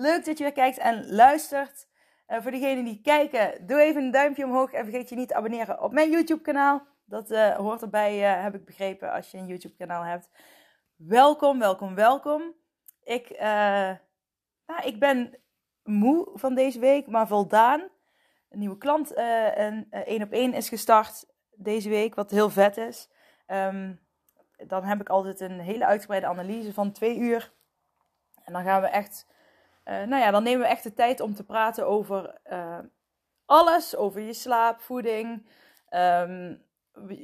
Leuk dat je weer kijkt en luistert. Uh, voor degenen die kijken, doe even een duimpje omhoog en vergeet je niet te abonneren op mijn YouTube kanaal. Dat uh, hoort erbij, uh, heb ik begrepen, als je een YouTube kanaal hebt. Welkom, welkom, welkom. Ik, nou, ik ben moe van deze week, maar voldaan. Een nieuwe klant, een één op één is gestart deze week, wat heel vet is. Um, dan heb ik altijd een hele uitgebreide analyse van twee uur. En dan gaan we echt nou ja, dan nemen we echt de tijd om te praten over uh, alles. Over je slaap, voeding, um,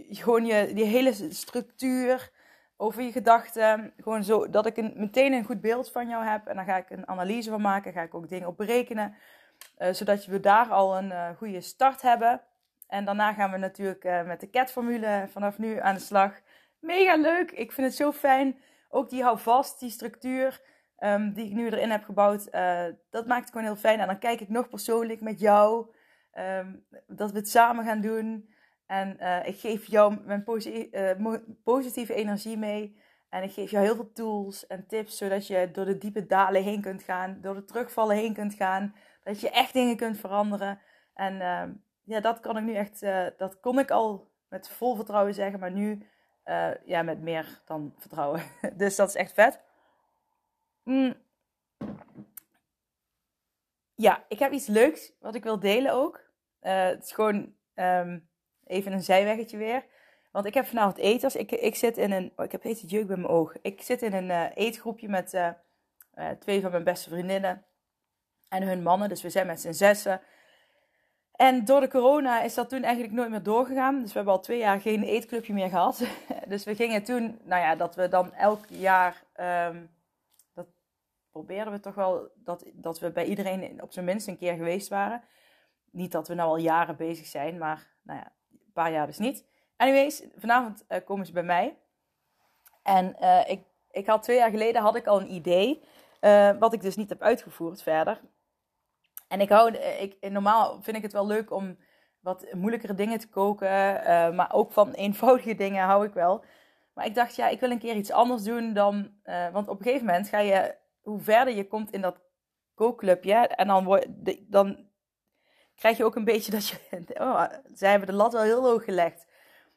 gewoon je, die hele structuur, over je gedachten. Gewoon zo dat ik een, meteen een goed beeld van jou heb. En dan ga ik een analyse van maken, ga ik ook dingen op berekenen. Uh, zodat we daar al een goede start hebben. En daarna gaan we natuurlijk met de CAT-formule vanaf nu aan de slag. Mega leuk, ik vind het zo fijn. Ook die hou vast, die structuur. Um, die ik nu erin heb gebouwd. Uh, dat maakt het gewoon heel fijn. En dan kijk ik nog persoonlijk met jou. Um, dat we het samen gaan doen. En uh, ik geef jou mijn uh, positieve energie mee. En ik geef jou heel veel tools en tips. Zodat je door de diepe dalen heen kunt gaan. Door de terugvallen heen kunt gaan. Dat je echt dingen kunt veranderen. En uh, ja, dat kan ik nu echt. dat kon ik al met vol vertrouwen zeggen. Maar nu ja, met meer dan vertrouwen. dus dat is echt vet. Mm. Ja, ik heb iets leuks wat ik wil delen ook. Uh, het is gewoon um, even een zijweggetje weer. Want ik heb vanavond eters. Ik, ik zit in een. Oh, ik heb heet jeuk bij mijn oog. Ik zit in een uh, eetgroepje met uh, twee van mijn beste vriendinnen. En hun mannen. Dus we zijn met z'n zessen. En door de corona is dat toen eigenlijk nooit meer doorgegaan. Dus we hebben al twee jaar geen eetclubje meer gehad. dus we gingen toen, nou ja, dat we dan elk jaar um, probeerden we toch wel dat, dat we bij iedereen op zijn minst een keer geweest waren. Niet dat we nou al jaren bezig zijn, maar nou ja, een paar jaar dus niet. Anyways, vanavond uh, komen ze bij mij. En uh, ik, ik had twee jaar geleden had ik al een idee, uh, wat ik dus niet heb uitgevoerd verder. En ik hou, ik, normaal vind ik het wel leuk om wat moeilijkere dingen te koken, maar ook van eenvoudige dingen hou ik wel. Maar ik dacht, ja, ik wil een keer iets anders doen dan. want op een gegeven moment ga je hoe verder je komt in dat kookclubje, en dan, word, dan krijg je ook een beetje dat je, oh, zij hebben de lat wel heel hoog gelegd.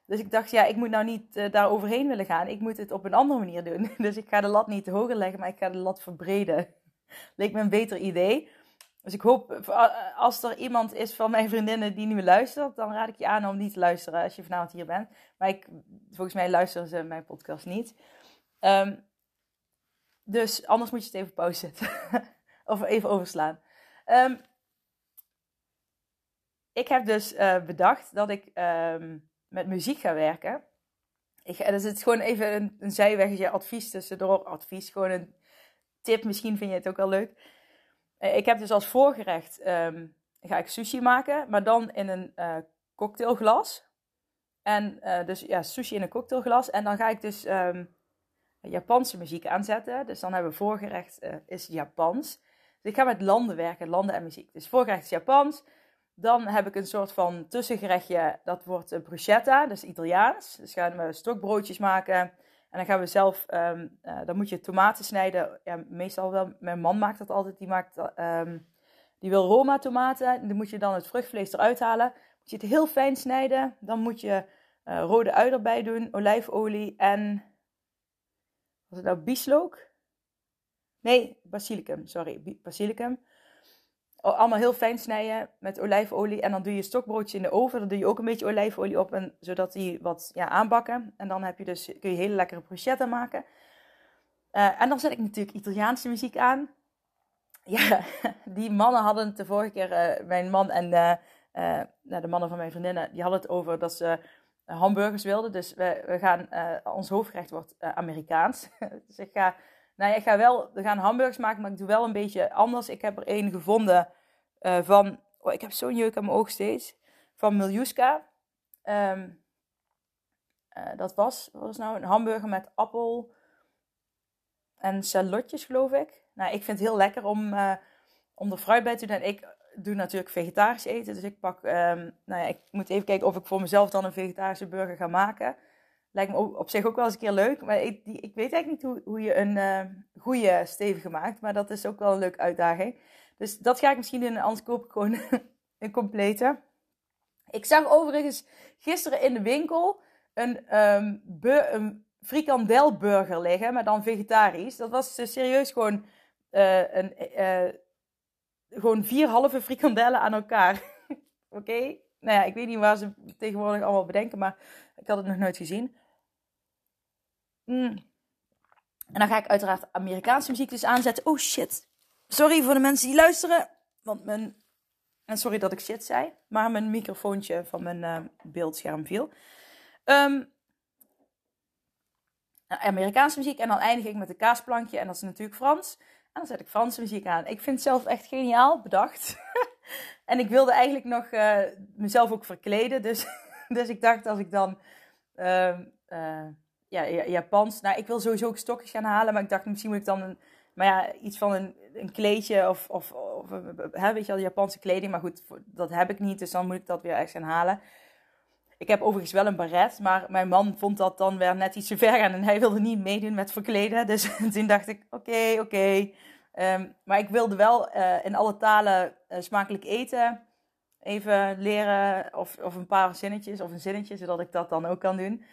Dus ik dacht, ja, ik moet nou niet uh, daar overheen willen gaan. Ik moet het op een andere manier doen. Dus ik ga de lat niet hoger leggen, maar ik ga de lat verbreden. Leek me een beter idee. Dus ik hoop, eh, als er iemand is van mijn vriendinnen die nu luistert, dan raad ik je aan om niet te luisteren als je vanavond hier bent. Maar ik, volgens mij luisteren ze mijn podcast niet. Um, dus anders moet je het even pauze zetten. of even overslaan. Um, ik heb dus uh, bedacht dat ik um, met muziek ga werken. Ik, dus het gewoon even een, zijweggetje advies tussendoor. Advies, gewoon een tip. Misschien vind je het ook wel leuk. Uh, ik heb dus als voorgerecht um, ga ik sushi maken. Maar dan in een uh, cocktailglas. En dus ja, sushi in een cocktailglas. En dan ga ik dus... Japanse muziek aanzetten. Dus dan hebben we voorgerecht uh, is Japans. Dus ik ga met landen werken, landen en muziek. Dus voorgerecht is Japans. Dan heb ik een soort van tussengerechtje, dat wordt uh, bruschetta, dus Italiaans. Dus gaan we stokbroodjes maken. En dan gaan we zelf, um, uh, dan moet je tomaten snijden. Ja, meestal wel, mijn man maakt dat altijd. Die, maakt, um, die wil Roma tomaten. Dan moet je dan het vruchtvlees eruit halen. Moet je het heel fijn snijden. Dan moet je rode ui erbij doen, olijfolie en was het nou bieslook? Nee, basilicum, sorry, basilicum. Allemaal heel fijn snijden met olijfolie. En dan doe je stokbroodje in de oven. Dan doe je ook een beetje olijfolie op, en, zodat die wat ja, aanbakken. En dan heb je dus, kun je hele lekkere bruschetta maken. Uh, en dan zet ik natuurlijk Italiaanse muziek aan. Ja, die mannen hadden het de vorige keer, uh, mijn man en uh, nou, de mannen van mijn vriendinnen, die hadden het over dat ze hamburgers wilden. Dus we, gaan, ons hoofdgerecht wordt Amerikaans. dus ik ga, nou ja, ik ga wel, we gaan hamburgers maken, maar ik doe wel een beetje anders. Ik heb er één gevonden van, oh, ik heb zo'n jeuk aan mijn oog steeds, van Miljuska. Ehm, dat was, wat was nou, een hamburger met appel en salotjes, geloof ik. Nou, ik vind het heel lekker om, om er fruit bij te doen. Ik doe natuurlijk vegetarisch eten. Dus ik pak, um, nou ja, ik moet even kijken of ik voor mezelf dan een vegetarische burger ga maken. Lijkt me op zich ook wel eens een keer leuk. Maar ik, die, ik weet eigenlijk niet hoe, hoe je een uh, goede stevige maakt. Maar dat is ook wel een leuke uitdaging. Dus dat ga ik misschien doen. Anders koop ik gewoon een complete. Ik zag overigens gisteren in de winkel een, um, frikandelburger liggen, maar dan vegetarisch. Dat was uh, serieus gewoon, uh, een, uh, gewoon vier halve frikandellen aan elkaar. Oké? Nou ja, ik weet niet waar ze tegenwoordig allemaal bedenken, maar ik had het nog nooit gezien. Mm. En dan ga ik uiteraard Amerikaanse muziek dus aanzetten. Oh shit. Sorry voor de mensen die luisteren. Want mijn. En sorry dat ik shit zei. Maar mijn microfoontje van mijn beeldscherm viel. Um, Amerikaanse muziek. En dan eindig ik met een kaasplankje. En dat is natuurlijk Frans. Dan zet ik Franse muziek aan. Ik vind het zelf echt geniaal bedacht. en ik wilde eigenlijk nog uh, mezelf ook verkleden. Dus, dus ik dacht als ik dan uh, uh, ja, Japans... Nou, ik wil sowieso ook stokjes gaan halen. Maar ik dacht misschien moet ik dan een, maar ja, iets van een, een kleedje of, of, of hè, weet je wel, Japanse kleding. Maar goed, dat heb ik niet. Dus dan moet ik dat weer echt gaan halen. Ik heb overigens wel een baret, maar mijn man vond dat dan weer net iets te ver gaan en hij wilde niet meedoen met verkleden. Dus toen dacht ik, oké, oké. Ehm, maar ik wilde wel uh, in alle talen uh, smakelijk eten. Even leren of, of een paar zinnetjes of een zinnetje, zodat ik dat dan ook kan doen.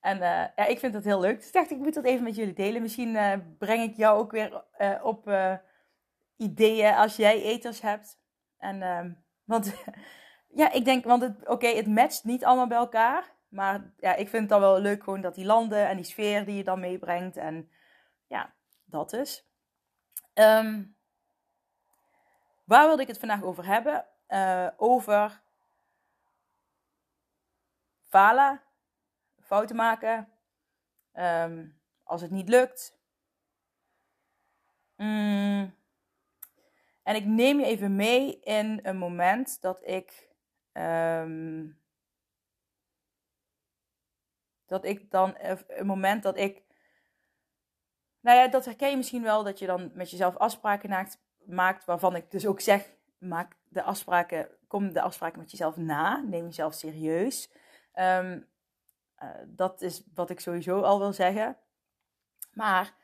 En uh, ja, ik vind dat heel leuk. Dus dacht, ik moet dat even met jullie delen. Misschien breng ik jou ook weer op ideeën als jij eters hebt. En, ehm, want ja, ik denk, want het, oké, het matcht niet allemaal bij elkaar. Maar ja, ik vind het dan wel leuk gewoon dat die landen en die sfeer die je dan meebrengt. En ja, dat dus. Um, waar wilde ik het vandaag over hebben? Uh, over falen, fouten maken. Um, als het niet lukt. Mm. En ik neem je even mee in een moment dat ik Um, dat ik dan, een moment dat ik, nou ja, dat herken je misschien wel, dat je dan met jezelf afspraken maakt, waarvan ik dus ook zeg, maak de afspraken, kom de afspraken met jezelf na, neem jezelf serieus. Um, uh, dat is wat ik sowieso al wil zeggen. Maar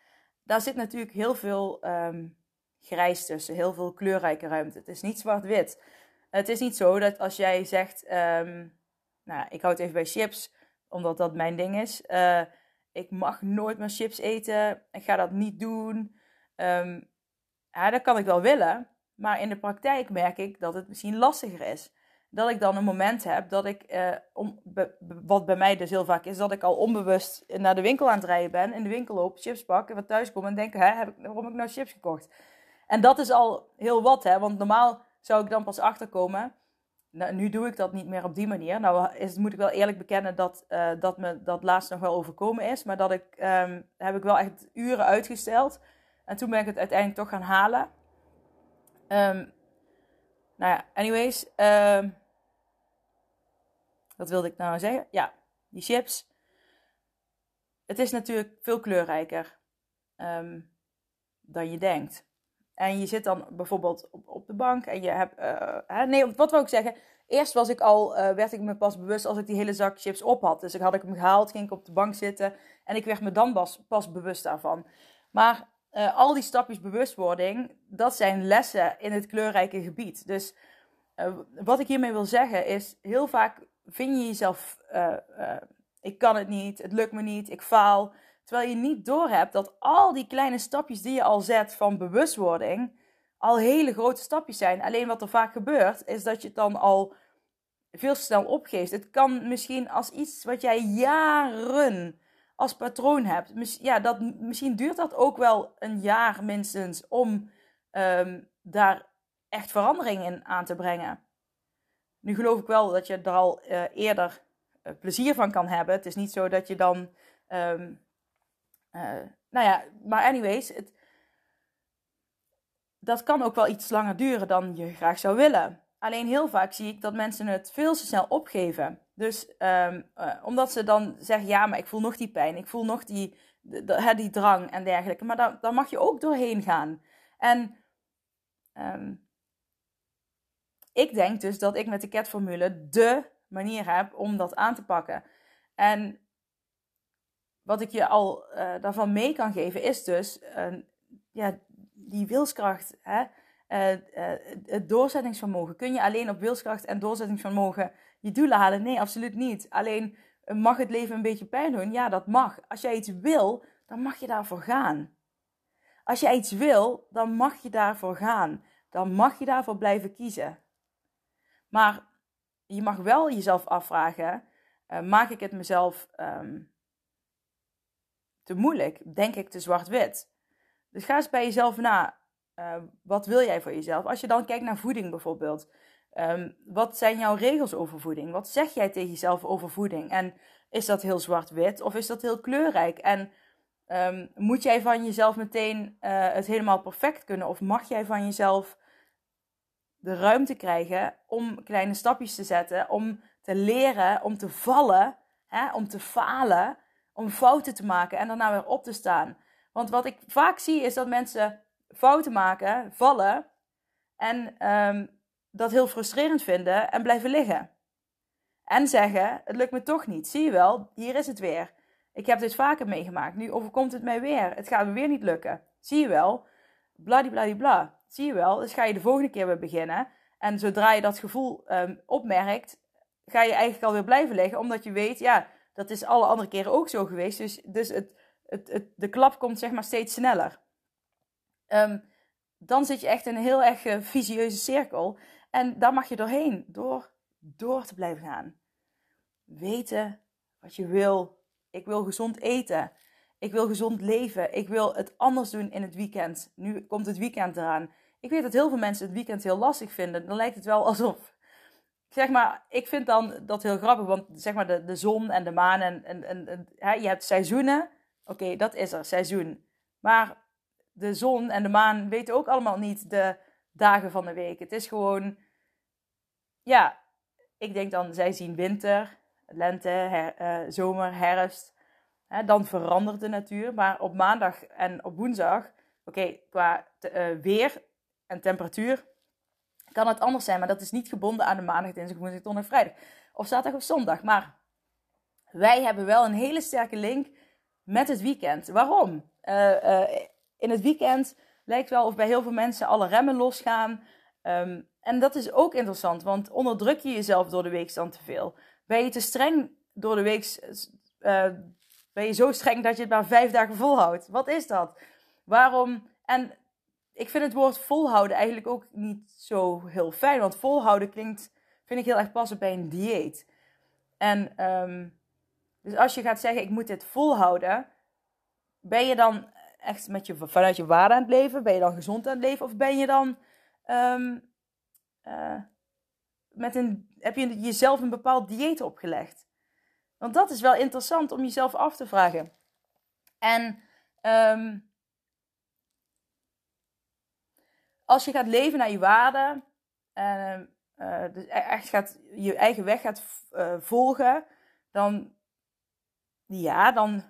daar zit natuurlijk heel veel um, grijs tussen, heel veel kleurrijke ruimte. Het is niet zwart-wit. Het is niet zo dat als jij zegt, um, nou, ik hou het even bij chips, omdat dat mijn ding is. Uh, ik mag nooit meer chips eten. Ik ga dat niet doen. Um, ja, dat kan ik wel willen. Maar in de praktijk merk ik dat het misschien lastiger is. Dat ik dan een moment heb dat ik, uh, om, wat bij mij dus heel vaak is, dat ik al onbewust naar de winkel aan het rijden ben. In de winkel loop, chips pak en wat thuis kom en denk, hè, heb ik, waarom heb ik nou chips gekocht? En dat is al heel wat, hè. Want normaal zou ik dan pas achterkomen. Nou, nu doe ik dat niet meer op die manier. Nou is, moet ik wel eerlijk bekennen dat, uh, dat me dat laatst nog wel overkomen is. Maar dat ik, um, heb ik wel echt uren uitgesteld. En toen ben ik het uiteindelijk toch gaan halen. Um, nou ja, anyways. Um, wat wilde ik nou zeggen? Ja, die chips. Het is natuurlijk veel kleurrijker dan je denkt. En je zit dan bijvoorbeeld op, op de bank en je hebt. Uh, nee, wat wil ik zeggen? Eerst was ik al, uh, werd ik me pas bewust als ik die hele zak chips op had. Dus ik had ik hem gehaald, ging ik op de bank zitten en ik werd me dan pas, pas bewust daarvan. Maar uh, al die stapjes bewustwording, dat zijn lessen in het kleurrijke gebied. Dus wat ik hiermee wil zeggen is, heel vaak vind je jezelf, ik kan het niet, het lukt me niet, ik faal. Terwijl je niet doorhebt dat al die kleine stapjes die je al zet van bewustwording al hele grote stapjes zijn. Alleen wat er vaak gebeurt is dat je het dan al veel snel opgeeft. Het kan misschien als iets wat jij jaren als patroon hebt. Ja, dat, misschien duurt dat ook wel een jaar minstens om um, daar echt verandering in aan te brengen. Nu geloof ik wel dat je er al uh, eerder uh, plezier van kan hebben. Het is niet zo dat je dan. Uh, nou ja, maar anyways, het, dat kan ook wel iets langer duren dan je graag zou willen. Alleen heel vaak zie ik dat mensen het veel te snel opgeven. Dus um, omdat ze dan zeggen: ja, maar ik voel nog die pijn, ik voel nog die, die, drang en dergelijke. Maar daar, mag je ook doorheen gaan. En um, ik denk dus dat ik met de CAT-formule de manier heb om dat aan te pakken. En wat ik je al uh, daarvan mee kan geven, is dus uh, ja, die wilskracht. Hè? Uh, het doorzettingsvermogen. Kun je alleen op wilskracht en doorzettingsvermogen je doelen halen? Nee, absoluut niet. Alleen mag het leven een beetje pijn doen? Ja, dat mag. Als jij iets wil, dan mag je daarvoor gaan. Als jij iets wil, dan mag je daarvoor gaan. Dan mag je daarvoor blijven kiezen. Maar je mag wel jezelf afvragen: maak ik het mezelf um, te moeilijk? Denk ik te zwart-wit? Dus ga eens bij jezelf na. Uh, wat wil jij voor jezelf? Als je dan kijkt naar voeding bijvoorbeeld. Um, wat zijn jouw regels over voeding? Wat zeg jij tegen jezelf over voeding? En is dat heel zwart-wit of is dat heel kleurrijk? En um, moet jij van jezelf meteen uh, het helemaal perfect kunnen? Of mag jij van jezelf de ruimte krijgen om kleine stapjes te zetten, om te leren, om te vallen, hè, om te falen, om fouten te maken en daarna weer op te staan. Want wat ik vaak zie is dat mensen fouten maken, vallen en um, dat heel frustrerend vinden en blijven liggen. En zeggen: Het lukt me toch niet. Zie je wel, hier is het weer. Ik heb dit vaker meegemaakt. Nu overkomt het mij weer. Het gaat me weer niet lukken. Zie je wel, bladibladibla. Zie je wel, dus ga je de volgende keer weer beginnen. En zodra je dat gevoel um, opmerkt, ga je eigenlijk alweer blijven liggen. Omdat je weet, ja, dat is alle andere keren ook zo geweest. Dus, dus het, het, het, de klap komt zeg maar steeds sneller. Um, dan zit je echt in een heel erg uh, visieuze cirkel. En daar mag je doorheen, door, door te blijven gaan. Weten wat je wil. Ik wil gezond eten. Ik wil gezond leven. Ik wil het anders doen in het weekend. Nu komt het weekend eraan. Ik weet dat heel veel mensen het weekend heel lastig vinden. Dan lijkt het wel alsof. Zeg maar, ik vind dan dat heel grappig. Want zeg maar, de, de zon en de maan en, en, en, hè, je hebt seizoenen. Oké, dat is er, seizoen. Maar de zon en de maan weten ook allemaal niet de dagen van de week. Het is gewoon. Ja, ik denk dan, zij zien winter, lente, her, uh, zomer, herfst dan verandert de natuur. Maar op maandag en op woensdag, oké, qua uh, weer en temperatuur kan het anders zijn. Maar dat is niet gebonden aan de maandag, dinsdag, woensdag, donderdag, vrijdag. Of zaterdag of zondag. Maar wij hebben wel een hele sterke link met het weekend. Waarom? Uh, uh, in het weekend lijkt wel of bij heel veel mensen alle remmen losgaan. Um, en dat is ook interessant, want onderdruk je jezelf door de week dan te veel? Ben je te streng door de week uh, ben je zo streng dat je het maar vijf dagen volhoudt? Wat is dat? Waarom? En ik vind het woord volhouden eigenlijk ook niet zo heel fijn. Want volhouden klinkt, vind ik heel erg passen bij een dieet. En um, dus als je gaat zeggen, ik moet dit volhouden. Ben je dan echt met je, vanuit je waarde aan het leven? Ben je dan gezond aan het leven? Of ben je dan... Um, uh, met een, heb je jezelf een bepaald dieet opgelegd? Want dat is wel interessant om jezelf af te vragen. En um, als je gaat leven naar je waarden, en uh, dus e-, echt gaat, je eigen weg gaat uh, volgen, dan, ja, dan,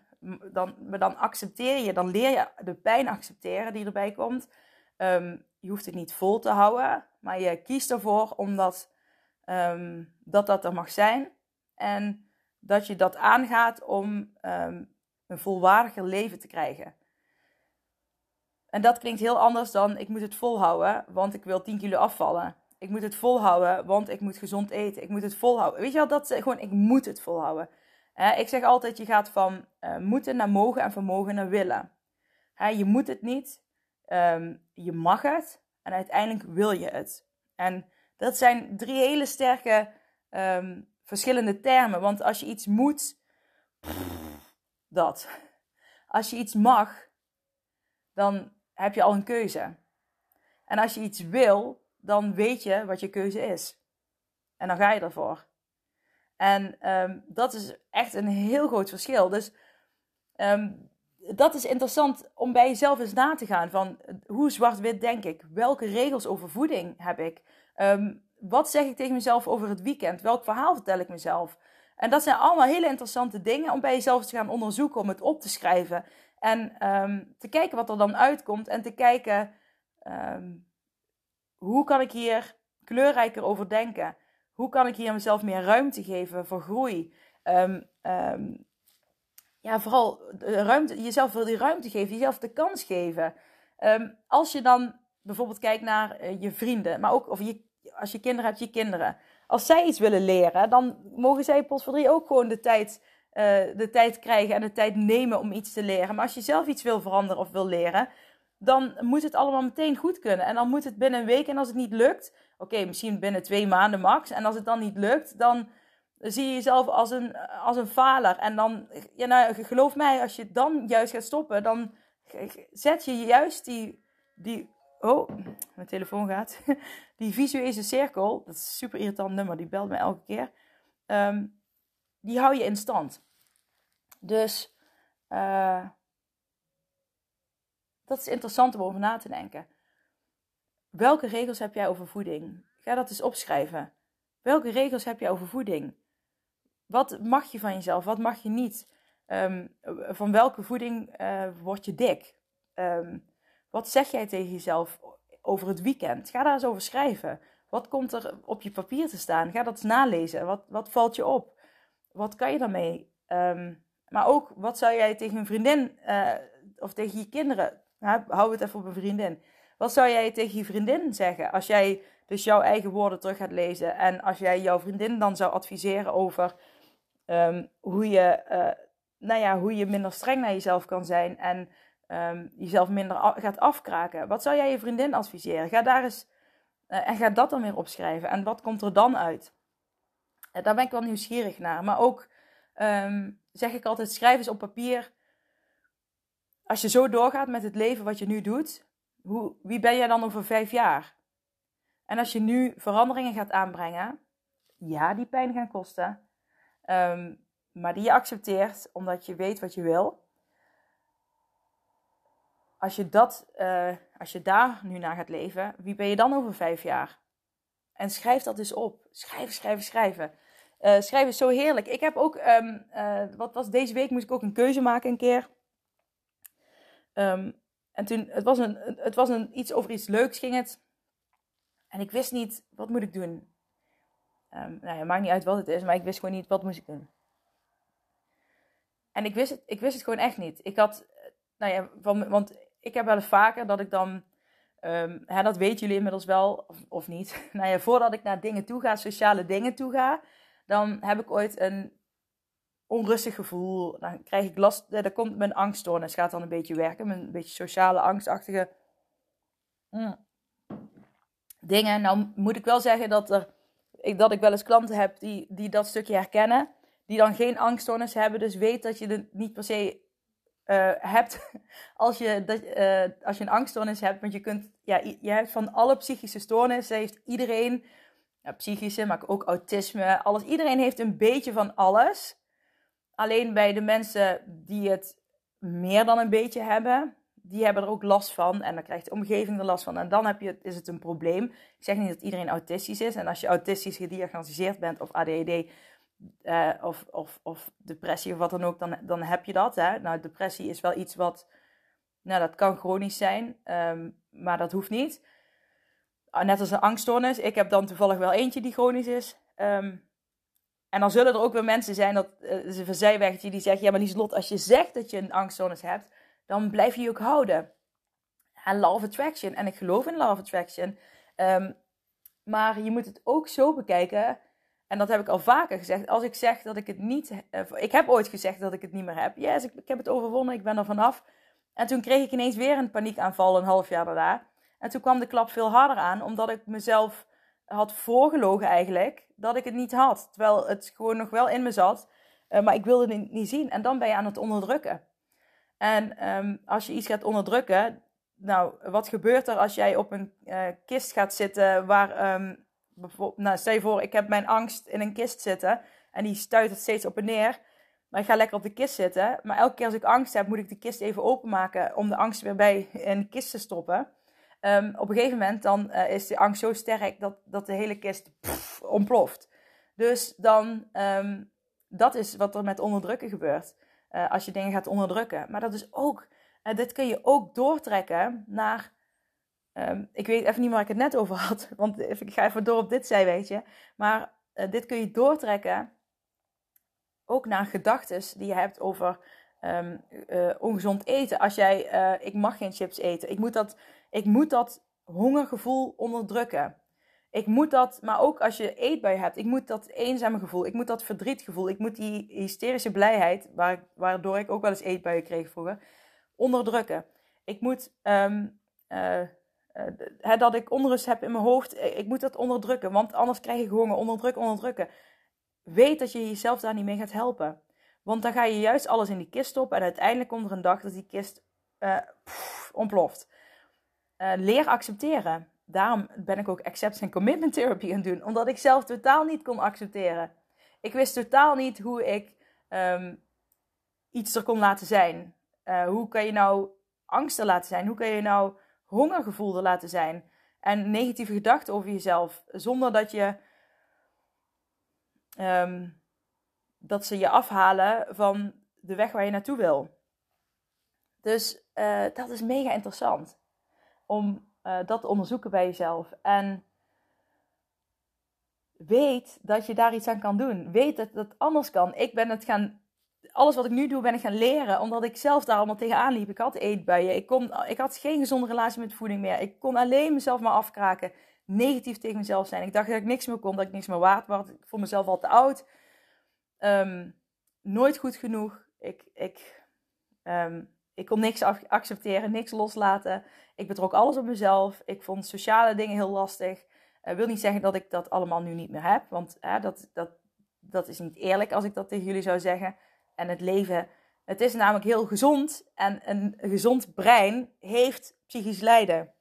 dan, dan accepteer je, dan leer je de pijn accepteren die erbij komt. Um, je hoeft het niet vol te houden, maar je kiest ervoor omdat um, dat, dat er mag zijn. En dat je dat aangaat om um, een volwaardiger leven te krijgen. En dat klinkt heel anders dan ik moet het volhouden, want ik wil 10 kilo afvallen. Ik moet het volhouden, want ik moet gezond eten. Ik moet het volhouden. Weet je wel, dat gewoon, ik moet het volhouden. ik zeg altijd, je gaat van uh, moeten naar mogen en van mogen naar willen. je moet het niet, um, je mag het en uiteindelijk wil je het. En dat zijn drie hele sterke um, verschillende termen. Want als je iets moet, dat. Als je iets mag, dan heb je al een keuze. En als je iets wil, dan weet je wat je keuze is. En dan ga je ervoor. En ehm, dat is echt een heel groot verschil. Dus ehm, dat is interessant om bij jezelf eens na te gaan van hoe zwart-wit denk ik? Welke regels over voeding heb ik? Ehm, wat zeg ik tegen mezelf over het weekend? Welk verhaal vertel ik mezelf? En dat zijn allemaal hele interessante dingen om bij jezelf te gaan onderzoeken, om het op te schrijven. En te kijken wat er dan uitkomt en te kijken hoe kan ik hier kleurrijker over denken? Hoe kan ik hier mezelf meer ruimte geven voor groei? Um, ja, vooral ruimte, jezelf wil die ruimte geven, jezelf de kans geven. Als je dan bijvoorbeeld kijkt naar uh, je vrienden, maar ook of je, als je kinderen hebt, je kinderen. Als zij iets willen leren, dan mogen zij post voor drie ook gewoon de tijd, de tijd krijgen en de tijd nemen om iets te leren. Maar als je zelf iets wil veranderen of wil leren, dan moet het allemaal meteen goed kunnen. En dan moet het binnen een week. En als het niet lukt, oké, misschien binnen twee maanden max. En als het dan niet lukt, dan zie je jezelf als een, als een faler. En dan, ja, nou, geloof mij, als je dan juist gaat stoppen, dan zet je juist die, die oh, mijn telefoon gaat, die visuele cirkel, dat is een super irritant nummer, die belt me elke keer, ehm, die hou je in stand. Dus, uh, dat is interessant om over na te denken. Welke regels heb jij over voeding? Ga dat eens opschrijven. Welke regels heb jij over voeding? Wat mag je van jezelf? Wat mag je niet? Ehm, van welke voeding uh, word je dik? Um, wat zeg jij tegen jezelf over het weekend? Ga daar eens over schrijven. Wat komt er op je papier te staan? Ga dat eens nalezen. Wat, wat valt je op? Wat kan je daarmee? Um, maar ook, wat zou jij tegen een vriendin uh, of tegen je kinderen hou het even op een vriendin. Wat zou jij tegen je vriendin zeggen als jij dus jouw eigen woorden terug gaat lezen en als jij jouw vriendin dan zou adviseren over um, hoe, je, uh, nou ja, hoe je minder streng naar jezelf kan zijn en um, jezelf minder gaat afkraken? Wat zou jij je vriendin adviseren? Ga daar eens uh, en ga dat dan weer opschrijven. En wat komt er dan uit? Daar ben ik wel nieuwsgierig naar. Maar ook um, zeg ik altijd: schrijf eens op papier als je zo doorgaat met het leven wat je nu doet, hoe, wie ben jij dan over vijf jaar? En als je nu veranderingen gaat aanbrengen, ja, die pijn gaan kosten, um, maar die je accepteert omdat je weet wat je wil. Als je, dat, uh, als je daar nu naar gaat leven, wie ben je dan over vijf jaar? En schrijf dat dus op. Schrijven, schrijven, schrijven. Uh, schrijven is zo heerlijk. Ik heb ook, um, uh, wat was deze week, moest ik ook een keuze maken een keer. Um, en toen, het was, een, het was een, iets over iets leuks ging het. En ik wist niet, wat moet ik doen? Um, nou ja, maakt niet uit wat het is, maar ik wist gewoon niet, wat moest ik doen? En ik wist het, ik wist het gewoon echt niet. Ik had, nou ja, want ik heb wel eens vaker dat ik dan, hè, dat weten jullie inmiddels wel, of, of niet. nou ja, voordat ik naar dingen toe ga, sociale dingen toe ga, dan heb ik ooit een onrustig gevoel. Dan krijg ik last. Dan komt mijn angststoornis. Gaat dan een beetje werken. Mijn beetje sociale angstachtige mm, dingen. Nou moet ik wel zeggen dat, er, ik, dat ik wel eens klanten heb die, die dat stukje herkennen. Die dan geen angststoornis hebben. Dus weet dat je het niet per se uh, hebt als je, dat, uh, als je een angststoornis hebt. Want je kunt, ja, je hebt van alle psychische stoornissen heeft iedereen, psychische, maar ook autisme, alles. Iedereen heeft een beetje van alles. Alleen bij de mensen die het meer dan een beetje hebben, die hebben er ook last van. En dan krijgt de omgeving er last van. En dan heb je, is het een probleem. Ik zeg niet dat iedereen autistisch is. En als je autistisch gediagnosticeerd bent of ADHD uh, eh, of, of, of depressie of wat dan ook, dan, dan heb je dat. Hè? Nou, depressie is wel iets wat, nou dat kan chronisch zijn, um, maar dat hoeft niet. Ah, net als een angststoornis. Ik heb dan toevallig wel eentje die chronisch is. Um, en dan zullen er ook weer mensen zijn, dat uh, is een die zeggen: Ja, maar Lieslot, als je zegt dat je een angststoornis hebt, dan blijf je je ook houden. En of attraction. En ik geloof in of attraction. Um, maar je moet het ook zo bekijken. En dat heb ik al vaker gezegd. Als ik zeg dat ik het niet. Uh, ik heb ooit gezegd dat ik het niet meer heb. Yes, ik, ik heb het overwonnen. Ik ben er vanaf. En toen kreeg ik ineens weer een paniekaanval een half jaar daarna. En toen kwam de klap veel harder aan, omdat ik mezelf had voorgelogen eigenlijk dat ik het niet had. Terwijl het gewoon nog wel in me zat. Uh, maar ik wilde het niet zien. En dan ben je aan het onderdrukken. En um, als je iets gaat onderdrukken. Nou, wat gebeurt er als jij op een uh, kist gaat zitten waar, um, Nou, stel je voor, ik heb mijn angst in een kist zitten en die stuit het steeds op en neer. Maar ik ga lekker op de kist zitten. Maar elke keer als ik angst heb, moet ik de kist even openmaken om de angst weer bij in de kist te stoppen. Ehm, op een gegeven moment dan uh, is die angst zo sterk dat, dat de hele kist ontploft. Dus dan, um, dat is wat er met onderdrukken gebeurt. Uh, als je dingen gaat onderdrukken. Maar dat is ook, uh, dit kun je ook doortrekken naar, um, ik weet even niet waar ik het net over had. Want ik ga even door op dit zij, weet je. Maar dit kun je doortrekken ook naar gedachten die je hebt over ongezond eten. Als jij, ik mag geen chips eten. Ik moet, dat, ik moet dat hongergevoel onderdrukken. Ik moet dat, maar ook als je eetbui hebt, ik moet dat eenzame gevoel, ik moet dat verdrietgevoel, ik moet die hysterische blijheid, waar, waardoor ik ook wel eens eetbuien kreeg vroeger, onderdrukken. Ik moet, um, uh, dat ik onrust heb in mijn hoofd, ik moet dat onderdrukken, want anders krijg ik honger, onderdrukken, onderdrukken weet dat je jezelf daar niet mee gaat helpen. Want dan ga je juist alles in die kist stoppen en uiteindelijk komt er een dag dat die kist ontploft. Uh, leer accepteren. Daarom ben ik ook acceptance en commitment therapy gaan doen. Omdat ik zelf totaal niet kon accepteren. Ik wist totaal niet hoe ik um, iets er kon laten zijn. Uh, hoe kan je nou angsten laten zijn? Hoe kan je nou hongergevoel er laten zijn? En negatieve gedachten over jezelf. Zonder dat je um, dat ze je afhalen van de weg waar je naartoe wil. Dus uh, dat is mega interessant om uh, dat te onderzoeken bij jezelf. En weet dat je daar iets aan kan doen. Weet dat dat anders kan. Ik ben het gaan. Alles wat ik nu doe, ben ik gaan leren. Omdat ik zelf daar allemaal tegenaan liep. Ik had eetbuien. Ik, kon, ik had geen gezonde relatie met voeding meer. Ik kon alleen mezelf maar afkraken negatief tegen mezelf zijn. Ik dacht dat ik niks meer kon, dat ik niks meer waard was. Ik vond mezelf al te oud. Um, nooit goed genoeg. Ik, ik, um, ik kon niks accepteren, niks loslaten. Ik betrok alles op mezelf. Ik vond sociale dingen heel lastig. Ik uh, wil niet zeggen dat ik dat allemaal nu niet meer heb. Want uh, dat, dat, dat is niet eerlijk als ik dat tegen jullie zou zeggen. En het leven, het is namelijk heel gezond. En een gezond brein heeft psychisch lijden.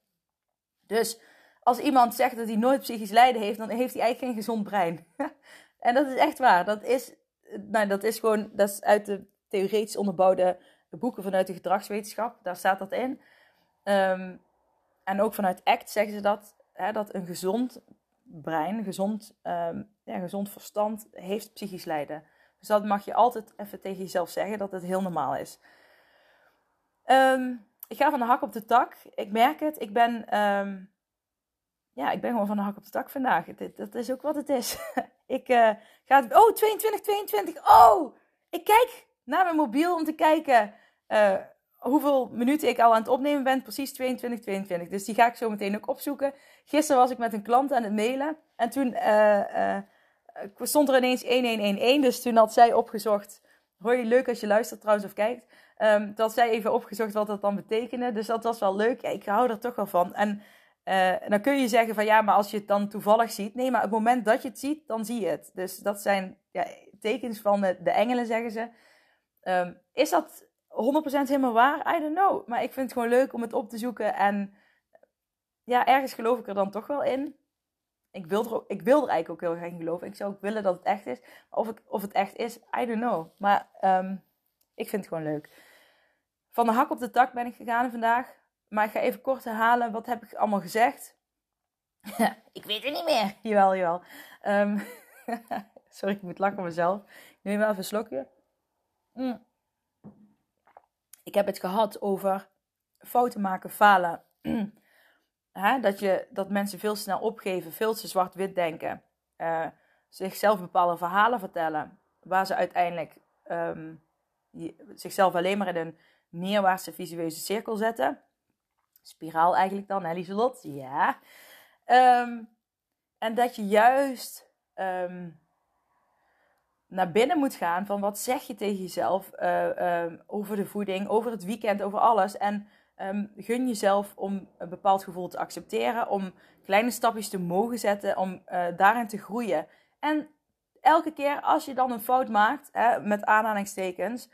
Dus als iemand zegt dat hij nooit psychisch lijden heeft, dan heeft hij eigenlijk geen gezond brein. en dat is echt waar. Dat is, nou, dat is gewoon, dat is uit de theoretisch onderbouwde boeken vanuit de gedragswetenschap. Daar staat dat in. Um, en ook vanuit ACT zeggen ze dat, hè, dat een gezond brein, gezond, um, ja, gezond verstand heeft psychisch lijden. Dus dat mag je altijd even tegen jezelf zeggen, dat het heel normaal is. Um, ik ga van de hak op de tak. Ik merk het. Ik ben ja, ik ben gewoon van de hak op de tak vandaag. Dat, dat is ook wat het is. ik uh, ga... Oh, 22, 22. Oh, ik kijk naar mijn mobiel om te kijken uh, hoeveel minuten ik al aan het opnemen ben. Precies 22, 22. Dus die ga ik zo meteen ook opzoeken. Gisteren was ik met een klant aan het mailen. En toen uh, stond er ineens 1111. Dus toen had zij opgezocht... Je leuk als je luistert trouwens of kijkt. Um, dat zij even opgezocht wat dat dan betekende. Dus dat was wel leuk. Ja, ik hou er toch wel van. En dan kun je zeggen van ja, maar als je het dan toevallig ziet. Nee, maar op het moment dat je het ziet, dan zie je het. Dus dat zijn ja, tekens van de, engelen, zeggen ze. Um, is dat 100% helemaal waar? I don't know. Maar ik vind het gewoon leuk om het op te zoeken. En ja, ergens geloof ik er dan toch wel in. Ik wil er, ik wil er eigenlijk ook heel graag in geloven. Ik zou ook willen dat het echt is. Of, of het echt is, I don't know. Maar um, ik vind het gewoon leuk. Van de hak op de tak ben ik gegaan vandaag. Maar ik ga even kort herhalen. Wat heb ik allemaal gezegd? ik weet het niet meer. Jawel, jawel. Um, sorry, ik moet lachen mezelf. Ik neem wel even een slokje. Ik heb het gehad over fouten maken, falen. dat, je, dat mensen veel snel opgeven, veel te zwart-wit denken. Uh, zichzelf bepaalde verhalen vertellen. Waar ze uiteindelijk um, zichzelf alleen maar in een neerwaartse visuele cirkel zetten spiraal eigenlijk dan, hè Lieselot? Ja. Um, en dat je juist um, naar binnen moet gaan van wat zeg je tegen jezelf uh, um, over de voeding, over het weekend, over alles. En gun jezelf om een bepaald gevoel te accepteren, om kleine stapjes te mogen zetten, om uh, daarin te groeien. En elke keer als je dan een fout maakt, hè, met aanhalingstekens,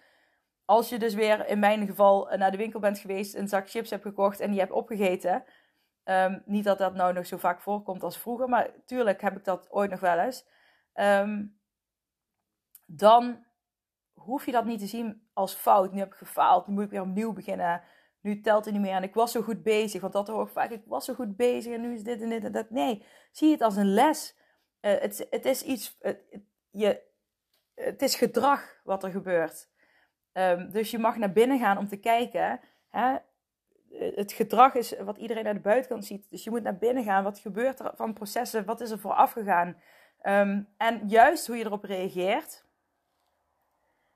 als je dus weer in mijn geval naar de winkel bent geweest, een zak chips hebt gekocht en die hebt opgegeten. Ehm, niet dat dat nou nog zo vaak voorkomt als vroeger, maar tuurlijk heb ik dat ooit nog wel eens. Ehm, dan hoef je dat niet te zien als fout. Nu heb ik gefaald, nu moet ik weer opnieuw beginnen. Nu telt het niet meer en ik was zo goed bezig. Want dat hoor ik vaak, ik was zo goed bezig en nu is dit en dit en dat. Nee, zie het als een les. Uh, het, het is iets, je, het is gedrag wat er gebeurt. Um, dus je mag naar binnen gaan om te kijken. Hè? Het gedrag is wat iedereen aan de buitenkant ziet. Dus je moet naar binnen gaan. Wat gebeurt er van processen? Wat is er vooraf gegaan? Um, en juist hoe je erop reageert,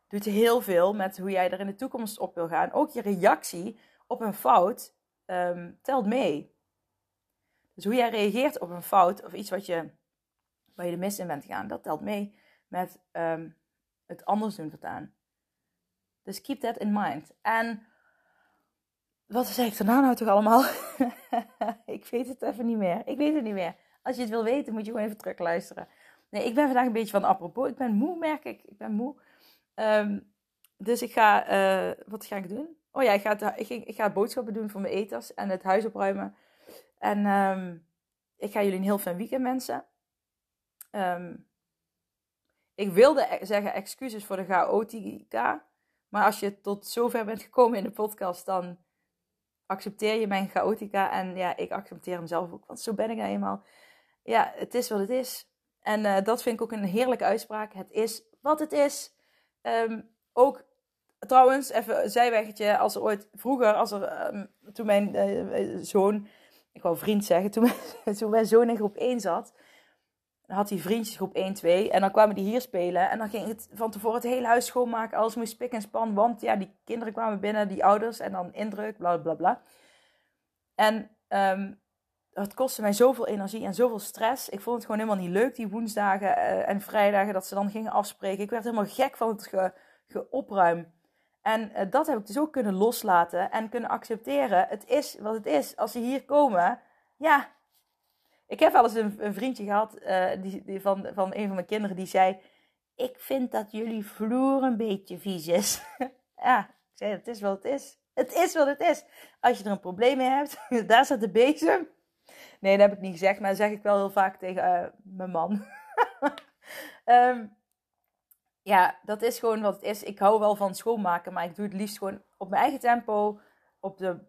doet heel veel met hoe jij er in de toekomst op wil gaan. Ook je reactie op een fout um, telt mee. Dus hoe jij reageert op een fout of iets wat je, waar je de mis in bent gegaan, dat telt mee met um, het anders doen voortaan. Dus keep that in mind. En wat zei ik daarna nou toch allemaal? ik weet het even niet meer. Ik weet het niet meer. Als je het wil weten, moet je gewoon even terug luisteren. Nee, ik ben vandaag een beetje van apropos. Ik ben moe, merk ik. Ik ben moe. Um, dus ik ga, uh, wat ga ik doen? Oh ja, ik ga, ik, ga boodschappen doen voor mijn eters en het huis opruimen. En um, ik ga jullie een heel fijn weekend mensen. Um, ik wilde e-, zeggen excuses voor de chaotica. Maar als je tot zover bent gekomen in de podcast, dan accepteer je mijn chaotica. En ja, ik accepteer hem zelf ook, want zo ben ik nou eenmaal. Ja, het is wat het is. En uh, dat vind ik ook een heerlijke uitspraak. Het is wat het is. Um, ook trouwens, even een zijweggetje. Als er ooit vroeger, als er, um, toen mijn uh, zoon, ik wou vriend zeggen, toen mijn, toen mijn zoon in groep 1 zat had hij vriendjes groep 1, 2. En dan kwamen die hier spelen. En dan ging het van tevoren het hele huis schoonmaken. Alles moest spik en span. Want ja, die kinderen kwamen binnen, die ouders. En dan indruk, bla bla bla. En um, het kostte mij zoveel energie en zoveel stress. Ik vond het gewoon helemaal niet leuk, die woensdagen uh, en vrijdagen, dat ze dan gingen afspreken. Ik werd helemaal gek van het ge, geopruim. En uh, dat heb ik dus ook kunnen loslaten en kunnen accepteren. Het is wat het is. Als ze hier komen, ja, ik heb wel eens een, een vriendje gehad uh, die, die van, van een van mijn kinderen die zei: Ik vind dat jullie vloer een beetje vies is. ja, ik zei: Het is wat het is. Het is wat het is. Als je er een probleem mee hebt, daar staat de bezem. Nee, dat heb ik niet gezegd, maar dat zeg ik wel heel vaak tegen uh, mijn man. um, ja, dat is gewoon wat het is. Ik hou wel van schoonmaken, maar ik doe het liefst gewoon op mijn eigen tempo. Op de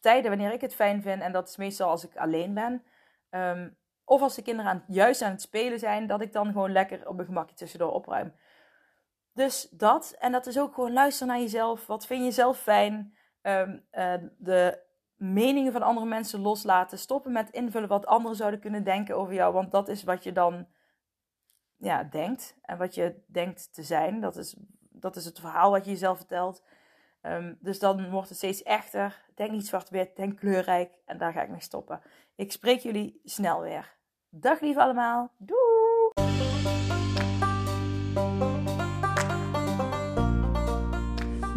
tijden wanneer ik het fijn vind. En dat is meestal als ik alleen ben. Um, of als de kinderen aan, juist aan het spelen zijn, dat ik dan gewoon lekker op mijn gemakje tussendoor opruim. Dus dat. En dat is ook gewoon luisteren naar jezelf. Wat vind je zelf fijn? Um, de meningen van andere mensen loslaten. Stoppen met invullen wat anderen zouden kunnen denken over jou. Want dat is wat je dan ja, denkt. En wat je denkt te zijn. Dat is, dat is het verhaal wat je jezelf vertelt. Um, dus dan wordt het steeds echter. Denk niet zwart-wit, denk kleurrijk. En daar ga ik mee stoppen. Ik spreek jullie snel weer. Dag lief allemaal. Doei!